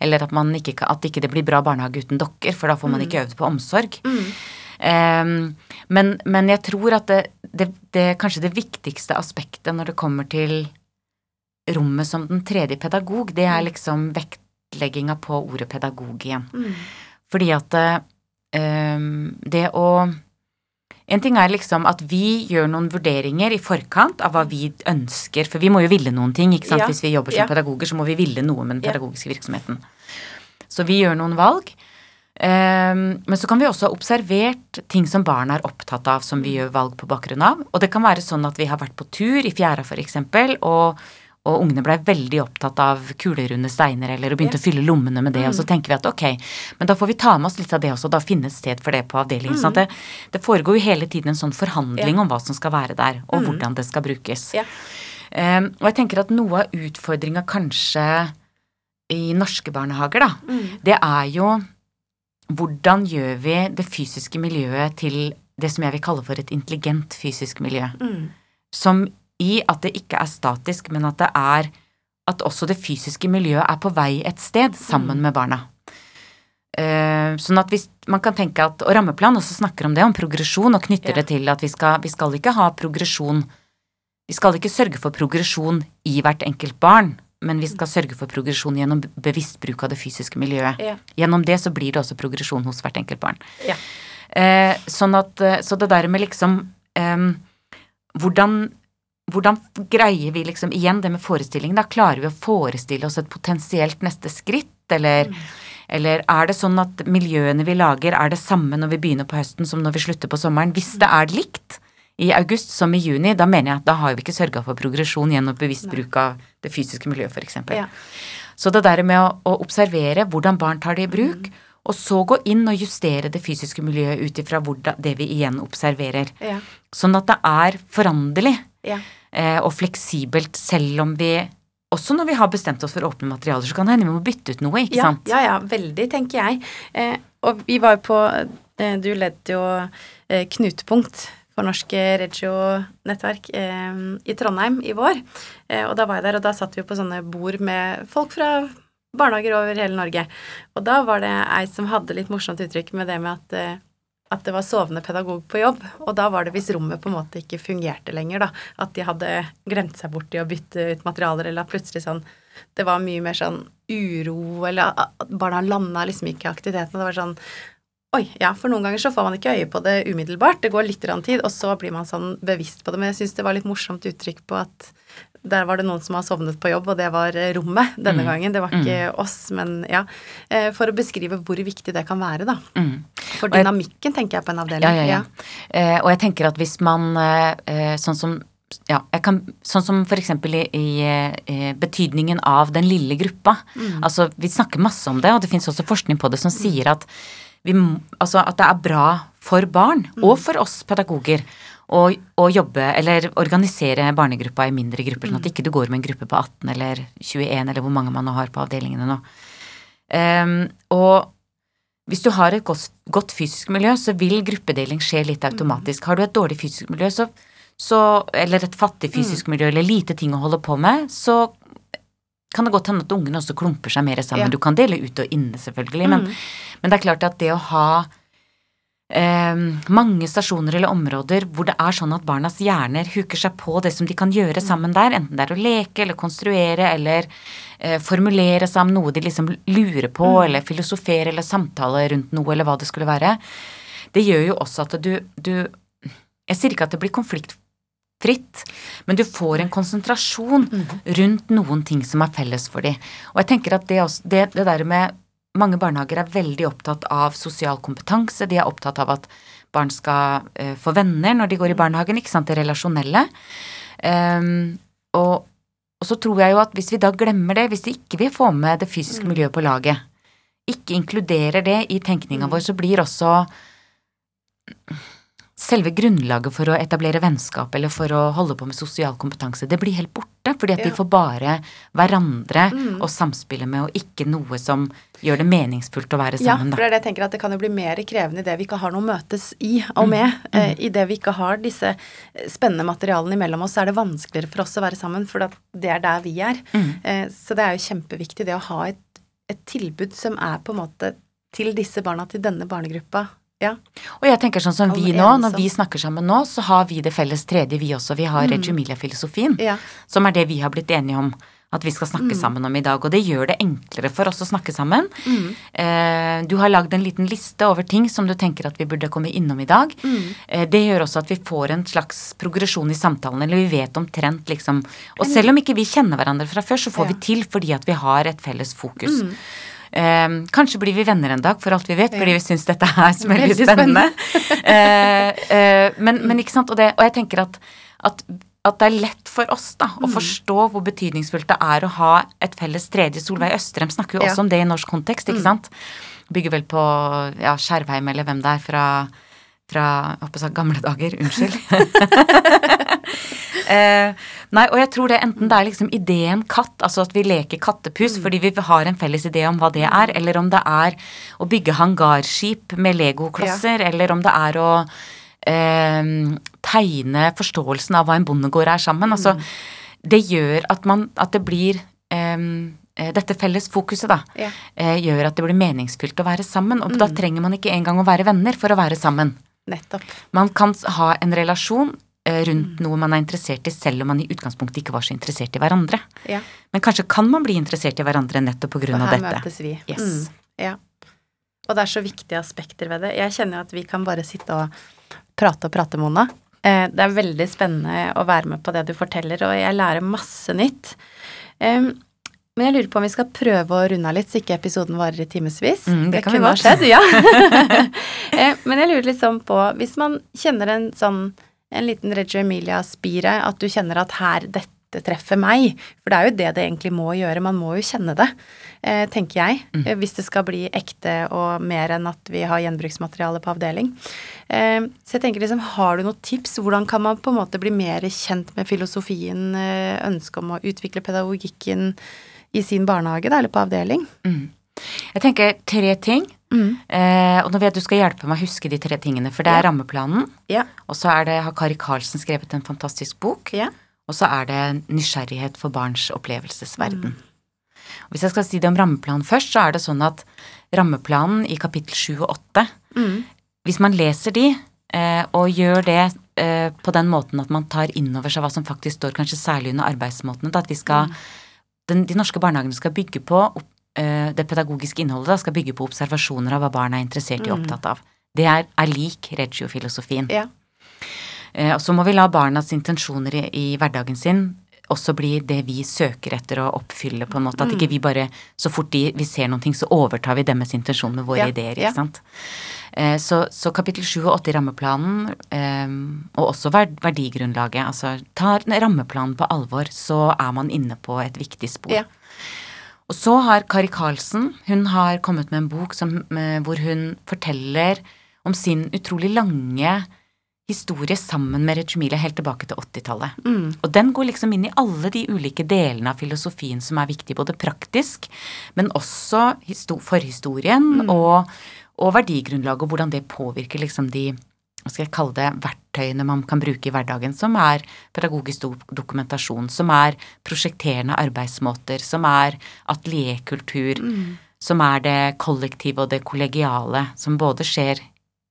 Eller at, man ikke, at ikke det blir bra barnehage uten dokker, for da får man ikke øvd på omsorg. Ehm, men, men jeg tror at det, det, det kanskje det viktigste aspektet når det kommer til rommet som den tredje pedagog, det er liksom vektlegginga på ordet pedagog igjen. Fordi at ehm, det å En ting er liksom at vi gjør noen vurderinger i forkant av hva vi ønsker, for vi må jo ville noen ting, ikke sant. Ja. Hvis vi jobber som Ja. pedagoger, så må vi ville noe med den pedagogiske virksomheten. Så vi gjør noen valg. Ehm, men så kan vi også ha observert ting som barn er opptatt av, som vi gjør valg på bakgrunn av. Og det kan være sånn at vi har vært på tur i fjæra f.eks., og, og ungene blei veldig opptatt av kulerunde steiner eller og begynte å fylle lommene med det, og så tenker vi at ok, men da får vi ta med oss litt av det også, da finne et sted for det på avdelingen. sånn at det, det foregår jo hele tiden en sånn forhandling yeah. om hva som skal være der, og hvordan det skal brukes. Yeah. Og jeg tenker at noe av utfordringa kanskje i norske barnehager, da, det er jo hvordan gjør vi det fysiske miljøet til det som jeg vil kalle for et intelligent fysisk miljø? Som i at det ikke er statisk, men at det er at også det fysiske miljøet er på vei et sted sammen med barna. Uh, sånn at hvis man kan tenke at, Og rammeplan også snakker om det, om progresjon, og knytter Ja. det til at vi skal, vi skal ikke ha progresjon Vi skal ikke sørge for progresjon i hvert enkelt barn, men vi skal sørge for progresjon gjennom bevisst bruk av det fysiske miljøet. Ja. Gjennom det så blir det også progresjon hos hvert enkelt barn. Ja. Eh, sånn at, eh, så det der med liksom eh, hvordan, hvordan greier vi liksom igjen det med forestilling? Da klarer vi å forestille oss et potensielt neste skritt, eller, eller er det sånn at miljøene vi lager, er det samme når vi begynner på høsten som når vi slutter på sommeren? Hvis det er likt i august som i juni, da mener jeg at da har vi ikke sørga for progresjon gjennom bevisst bruk av det fysiske miljøet, f.eks. Ja. Så det der med å, å observere hvordan barn tar det i bruk, og så gå inn og justere det fysiske miljøet ut ifra det vi igjen observerer. Ja. Sånn at det er foranderlig Ja. eh, og fleksibelt selv om vi Også når vi har bestemt oss for åpne materialer, så kan det hende vi må bytte ut noe, ikke ja, sant? Ja, ja, veldig, tenker jeg. Eh, og vi var jo på eh, Du ledde jo Knutepunkt for Norsk Regio-nettverk eh, i Trondheim i vår. Eh, og da var jeg der, og da satt vi på sånne bord med folk fra barnehager over hele Norge. Og da var det ei som hadde litt morsomt uttrykk med det med at eh, at det var sovende pedagog på jobb, og da var det hvis rommet på en måte ikke fungerte lenger, da. At de hadde glemt seg bort i å bytte ut materialer, eller at plutselig sånn Det var mye mer sånn uro, eller at barna landa liksom ikke i aktiviteten. Det var sånn Oi, ja, for noen ganger så får man ikke øye på det umiddelbart. Det går litt tid, og så blir man sånn bevisst på det. Men jeg syns det var litt morsomt uttrykk på at der var det noen som har sovnet på jobb, og det var eh, rommet denne Mm. gangen. Det var ikke oss, men ja. Eh, For å beskrive hvor viktig det kan være, da. Mm. For dynamikken jeg- tenker jeg, på en avdeling. Ja, ja, ja. Eh, og jeg tenker at hvis man eh, eh, Sånn som ja, jeg kan, sånn som eksempel i, i betydningen av den lille gruppa. Altså, vi snakker masse om det, og det finnes også forskning på det som sier at, vi, altså, at det er bra for barn, og for oss pedagoger, å, å jobbe eller organisere barnegruppa i mindre grupper, sånn at ikke du går med en gruppe på 18 eller 21 eller hvor mange man nå har på avdelingene nå. Um, og hvis du har et godt, godt fysisk miljø, så vil gruppedeling skje litt automatisk. Har du et dårlig fysisk miljø, så, så, eller et fattig fysisk miljø, eller lite ting å holde på med, så kan det godt hende at ungene også klumper seg mer sammen. Ja. Du kan dele ut og inne, selvfølgelig, men, men det er klart at det å ha eh, mange stasjoner eller områder hvor det er sånn at barnas hjerner huker seg på det som de kan gjøre sammen der, enten det er å leke eller konstruere eller eh, formulere seg om noe de liksom lurer på, eller filosofere eller samtale rundt noe, eller hva det skulle være, det gjør jo også at du, du Jeg sier ikke at det blir konfliktfritt, men du får en konsentrasjon rundt noen ting som er felles for dem. Og jeg tenker at det, også, det, det der med mange barnehager er veldig opptatt av sosial kompetanse. De er opptatt av at barn skal uh, få venner når de går i barnehagen, ikke sant, det relasjonelle. Um, og, og så tror jeg jo at hvis vi da glemmer det, hvis de ikke vil få med det fysiske miljøet på laget, ikke inkluderer det i tenkninga vår, så blir også selve grunnlaget for å etablere vennskap eller for å holde på med sosial kompetanse, det blir helt borte. Fordi at Ja. vi får bare hverandre å samspille med, og ikke noe som gjør det meningsfullt å være sammen. Ja, for det er det jeg tenker at det kan jo bli mer krevende i det vi ikke har noe å møtes i og med. Eh, I det vi ikke har disse eh, spennende materialene imellom oss, så er det vanskeligere for oss å være sammen, for det er der vi er. Eh, så det er jo kjempeviktig det å ha et, et tilbud som er på en måte til disse barna, til denne barnegruppa. Ja. Og jeg tenker sånn som vi nå, når vi snakker sammen nå, så har vi det felles tredje, vi også. Vi har Reggio Emilia-filosofien, Ja. som er det vi har blitt enige om at vi skal snakke sammen om i dag. Og det gjør det enklere for oss å snakke sammen. Eh, du har lagd en liten liste over ting som du tenker at vi burde komme innom i dag. Eh, det gjør også at vi får en slags progresjon i samtalen, eller vi vet omtrent liksom Og selv om ikke vi kjenner hverandre fra før, så får Ja. vi til fordi at vi har et felles fokus. Eh, kanskje blir vi venner en dag, for alt vi vet, fordi vi syns dette er så veldig spennende. eh, eh, men, men ikke sant, og, det, og jeg tenker at, at, at det er lett for oss da, Mm. å forstå hvor betydningsfullt det er å ha et felles tredje. Solveig Østrem snakker jo Ja. også om det i norsk kontekst, Mm. ikke sant? Bygger vel på ja, Skjervheim eller hvem det er fra fra jeg sa gamle dager, unnskyld. eh, nei, og jeg tror det enten det er liksom ideen katt, altså at vi leker kattepus fordi vi har en felles idé om hva det er, eller om det er å bygge hangarskip med legoklosser, eller om det er å eh, tegne forståelsen av hva en bondegård er sammen. Altså, det gjør at man At det blir eh, eh, dette felles fokuset, da, Ja. eh, gjør at det blir meningsfylt å være sammen. Og da trenger man ikke engang å være venner for å være sammen. Nettopp. Man kan ha en relasjon eh, rundt noe man er interessert i, selv om man i utgangspunktet ikke var så interessert i hverandre. Ja. Men kanskje kan man bli interessert i hverandre nettopp på grunn Og her møtes vi. Yes. Mm, ja. Og det er så viktige aspekter ved det. Jeg kjenner at vi kan bare sitte og prate og prate, Mona. Eh, Det er veldig spennende å være med på det du forteller, og jeg lærer masse nytt. Men jeg lurer på om vi skal prøve å runde av litt, så ikke episoden varer i timevis. Mm, det kan vi kunne ha skjedd, ja. Eh, Men jeg lurer litt sånn på, hvis man kjenner en sånn en liten Reggio Emilia-spire, at du kjenner at her, dette treffer meg. For det er jo det det egentlig må gjøre, man må jo kjenne det, eh, tenker jeg. Mm. Hvis det skal bli ekte og mer enn at vi har gjenbruksmateriale på avdeling. Eh, Så jeg tenker liksom, har du noen tips? Hvordan kan man på en måte bli mer kjent med filosofien, eh, ønsket om å utvikle pedagogikken i sin barnehage, da, eller på avdeling? Jeg tenker tre ting. Eh, og nå vet jeg du skal hjelpe meg å huske de tre tingene, for det er Ja. rammeplanen. Ja. Og så er det, har Kari Karlsen skrevet en fantastisk bok. Ja. Og så er det nysgjerrighet for barns opplevelsesverden. Og Hvis jeg skal si det om rammeplanen først, så er det sånn at rammeplanen i kapittel 7 og 8 Hvis man leser de eh, og gjør det eh, på den måten at man tar inn over seg hva som faktisk står, kanskje særlig under arbeidsmåtene, at vi skal den, De norske barnehagene skal bygge på eh, Det pedagogiske innholdet da, skal bygge på observasjoner av hva barn er interessert i og opptatt av. Det er, er lik Reggio-filosofien. Ja. Eh, så må vi la barnas intensjoner i, i hverdagen sin også blir det vi søker etter å oppfylle, på en måte. At ikke vi bare, så fort de, vi ser noen ting, så overtar vi deres intensjon med våre Ja, ideer, ja. ikke sant. Eh, Så, så kapittel 7 og 8 i rammeplanen, eh, og også verdigrunnlaget, altså tar rammeplanen på alvor, så er man inne på et viktig spor. Ja. Og så har Kari Karlsen, hun har kommet med en bok som, eh, hvor hun forteller om sin utrolig lange historie sammen med Reggio helt tilbake til 80-tallet. Og den går liksom inn i alle de ulike delene av filosofien som er viktig, både praktisk, men også forhistorien mm. og, og verdigrunnlaget, og hvordan det påvirker liksom de hva skal jeg kalle det, verktøyene man kan bruke i hverdagen, som er pedagogisk do dokumentasjon, som er prosjekterende arbeidsmåter, som er atelierkultur, som er det kollektive og det kollegiale, som både skjer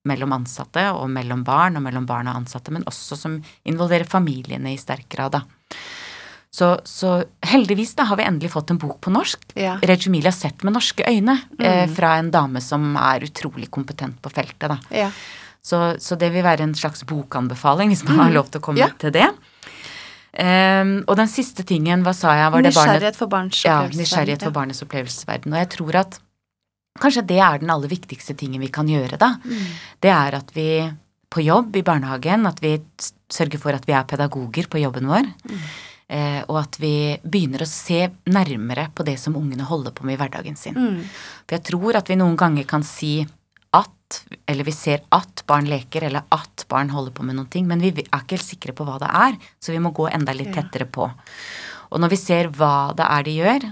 mellom ansatte og mellom barn og mellom barn og ansatte, men også som involverer familiene i sterk grad, da. Så, så heldigvis da har vi endelig fått en bok på norsk. Ja. Reggio sett med norske øyne eh, fra en dame som er utrolig kompetent på feltet, da. Ja. Så, så det vil være en slags bokanbefaling, hvis man har lov til å komme Ja. til det. Um, og den siste tingen, hva sa jeg? Var det barnet, Nysgjerrighet for barns ja, nysgjerrighet for barnets opplevelsesverden. Og jeg tror at kanskje det er den aller viktigste tingen vi kan gjøre, da. Mm. Det er at vi på jobb i barnehagen, at vi sørger for at vi er pedagoger på jobben vår. Mm. Eh, og at vi begynner å se nærmere på det som ungene holder på med i hverdagen sin. Mm. For jeg tror at vi noen ganger kan si at Eller vi ser at barn leker, eller at barn holder på med noen ting, men vi er ikke helt sikre på hva det er, så vi må gå enda litt tettere på. Og når vi ser hva det er de gjør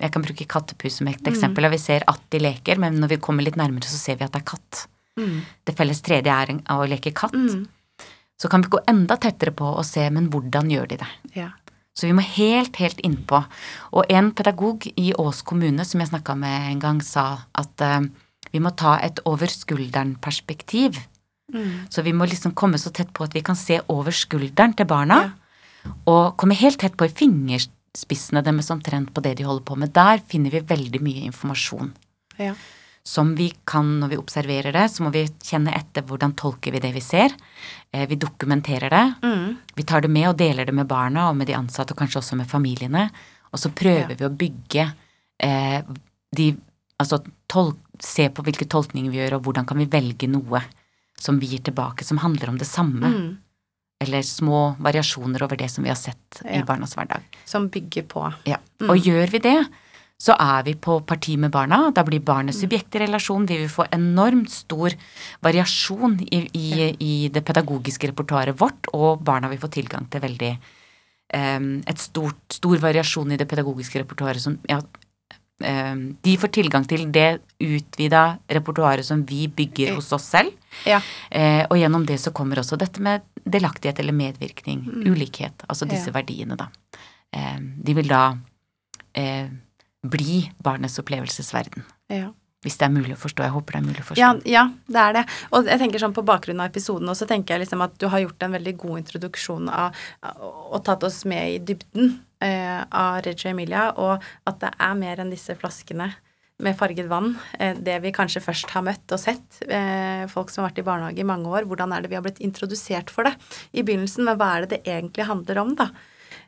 Jeg kan bruke kattepus som et eksempel. og Vi ser at de leker, men når vi kommer litt nærmere, så ser vi at det er katt. Mm. Det felles tredje er å leke katt. Mm. Så kan vi gå enda tettere på og se, men hvordan gjør de det? Ja. Så vi må helt, helt innpå. Og en pedagog i Ås kommune som jeg snakka med en gang, sa at uh, vi må ta et over skulderen-perspektiv. Mm. Så vi må liksom komme så tett på at vi kan se over skulderen til barna. Og komme helt tett på i fingerspissene deres omtrent på det de holder på med. Der finner vi veldig mye informasjon Ja. som vi kan når vi observerer det. Så må vi kjenne etter hvordan tolker vi det vi ser. Eh, vi dokumenterer det. Mm. Vi tar det med og deler det med barna og med de ansatte, og kanskje også med familiene. Og så prøver Ja. vi å bygge eh, de Altså tolk, se på hvilke tolkninger vi gjør, og hvordan kan vi velge noe som vi gir tilbake, som handler om det samme. Mm. Eller små variasjoner over det som vi har sett i barnas hverdag. Som bygger på. Ja. Mm. Og gjør vi det, så er vi på parti med barna. Da blir barnet Mm. subjekt i relasjon. Vi vil få enormt stor variasjon i, i, i det pedagogiske repertoaret vårt, og barna vil få tilgang til veldig um, et stort, stor variasjon i det pedagogiske repertoaret som ja, De får tilgang til det utvida repertoaret som vi bygger hos oss selv. Ja. Eh, og gjennom det så kommer også dette med delaktighet eller medvirkning, Mm. ulikhet, altså disse Ja. verdiene, da. Eh, de vil da eh, bli barnets opplevelsesverden. ja. Hvis det er mulig å forstå. Jeg håper det er mulig å forstå. Ja, ja, det er det. Og jeg tenker sånn på bakgrunn av episoden også, tenker jeg liksom at du har gjort en veldig god introduksjon av, og tatt oss med i dybden eh, av Reggio Emilia, og at det er mer enn disse flaskene med farget vann. Eh, det vi kanskje først har møtt og sett, eh, folk som har vært i barnehage i mange år, hvordan er det vi har blitt introdusert for det i begynnelsen, men hva er det det egentlig handler om, da?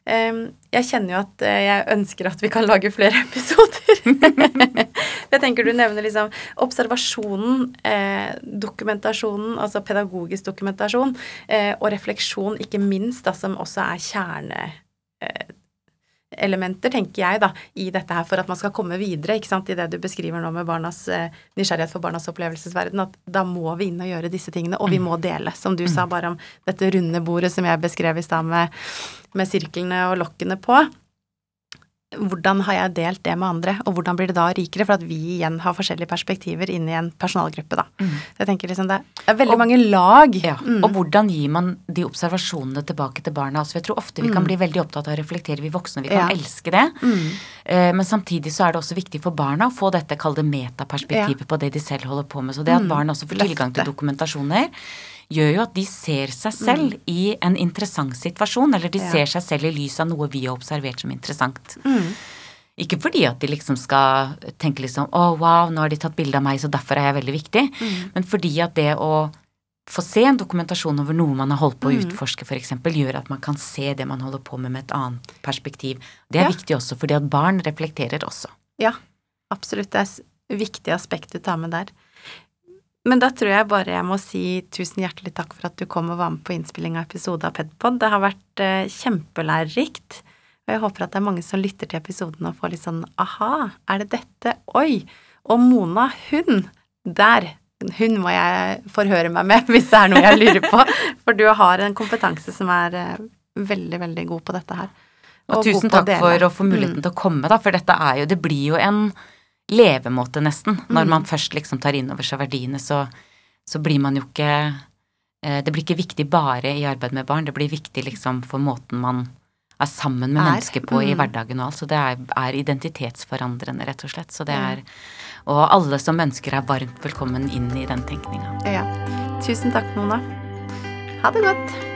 Jeg kjenner jo at eh, jeg ønsker at vi kan lage flere episoder. Jeg tenker du nevner liksom observasjonen, eh, dokumentasjonen, altså pedagogisk dokumentasjon, eh, og refleksjon, ikke minst, da, som også er eh, elementer, tenker jeg, da, i dette her, for at man skal komme videre, ikke sant, i det du beskriver nå med barnas eh, nysgjerrighet for barnas opplevelsesverden, at da må vi inn og gjøre disse tingene, og vi må dele, som du sa bare om dette runde bordet som jeg beskrev i stad med, med sirklene og lokkene på hvordan har jeg delt det med andre, og hvordan blir det da rikere? For at vi igjen har forskjellige perspektiver inn i en personalgruppe, da. Så jeg tenker liksom det er veldig Og- mange lag. Ja, Mm. Og hvordan gir man de observasjonene tilbake til barna? Altså, jeg tror ofte vi kan bli veldig opptatt av å reflektere, vi voksne. Vi kan Mm. Ja. elske det. Mm. Eh, Men samtidig så er det også viktig for barna å få dette kall det metaperspektivet på det de selv holder på med. Så det at Mm. barna også får tilgang til dokumentasjoner, gjør jo at de ser seg selv i en interessant situasjon, eller de Mm. Ja. ser seg selv i lys av noe vi har observert som interessant. Mm. Ikke fordi at de liksom skal tenke liksom å wow, nå har de tatt bilde av meg, så derfor er jeg veldig viktig. Mm. Men fordi at det å få se en dokumentasjon over noe man har holdt på å Mm. utforske, f.eks., gjør at man kan se det man holder på med med et annet perspektiv. Det er Ja. viktig også fordi at barn reflekterer også. Ja, absolutt. Det er et viktig aspekt du tar med der. Men da tror jeg bare jeg må si tusen hjertelig takk for at du kom og var med på innspilling av episode av Pedpod. Det har vært eh, kjempelærerikt. Og jeg håper at det er mange som lytter til episoden og får litt sånn aha, er det dette? Oi! Og Mona, hun der! Hun må jeg forhøre meg med hvis det er noe jeg lurer på. For du har en kompetanse som er eh, veldig, veldig god på dette her. Og, og tusen takk for å få muligheten til å komme, da, for dette er jo Det blir jo en levemåte, nesten. Når Mm. man først liksom tar inn over seg verdiene, så, så blir man jo ikke eh, Det blir ikke viktig bare i arbeid med barn, det blir viktig liksom for måten man er sammen med Er. mennesker på i Mm. hverdagen og alt. Så det er, er identitetsforandrende, rett og slett. Så det er Og alle som ønsker er varmt velkommen inn i den tenkninga. Ja. Tusen takk, Mona. Ha det godt.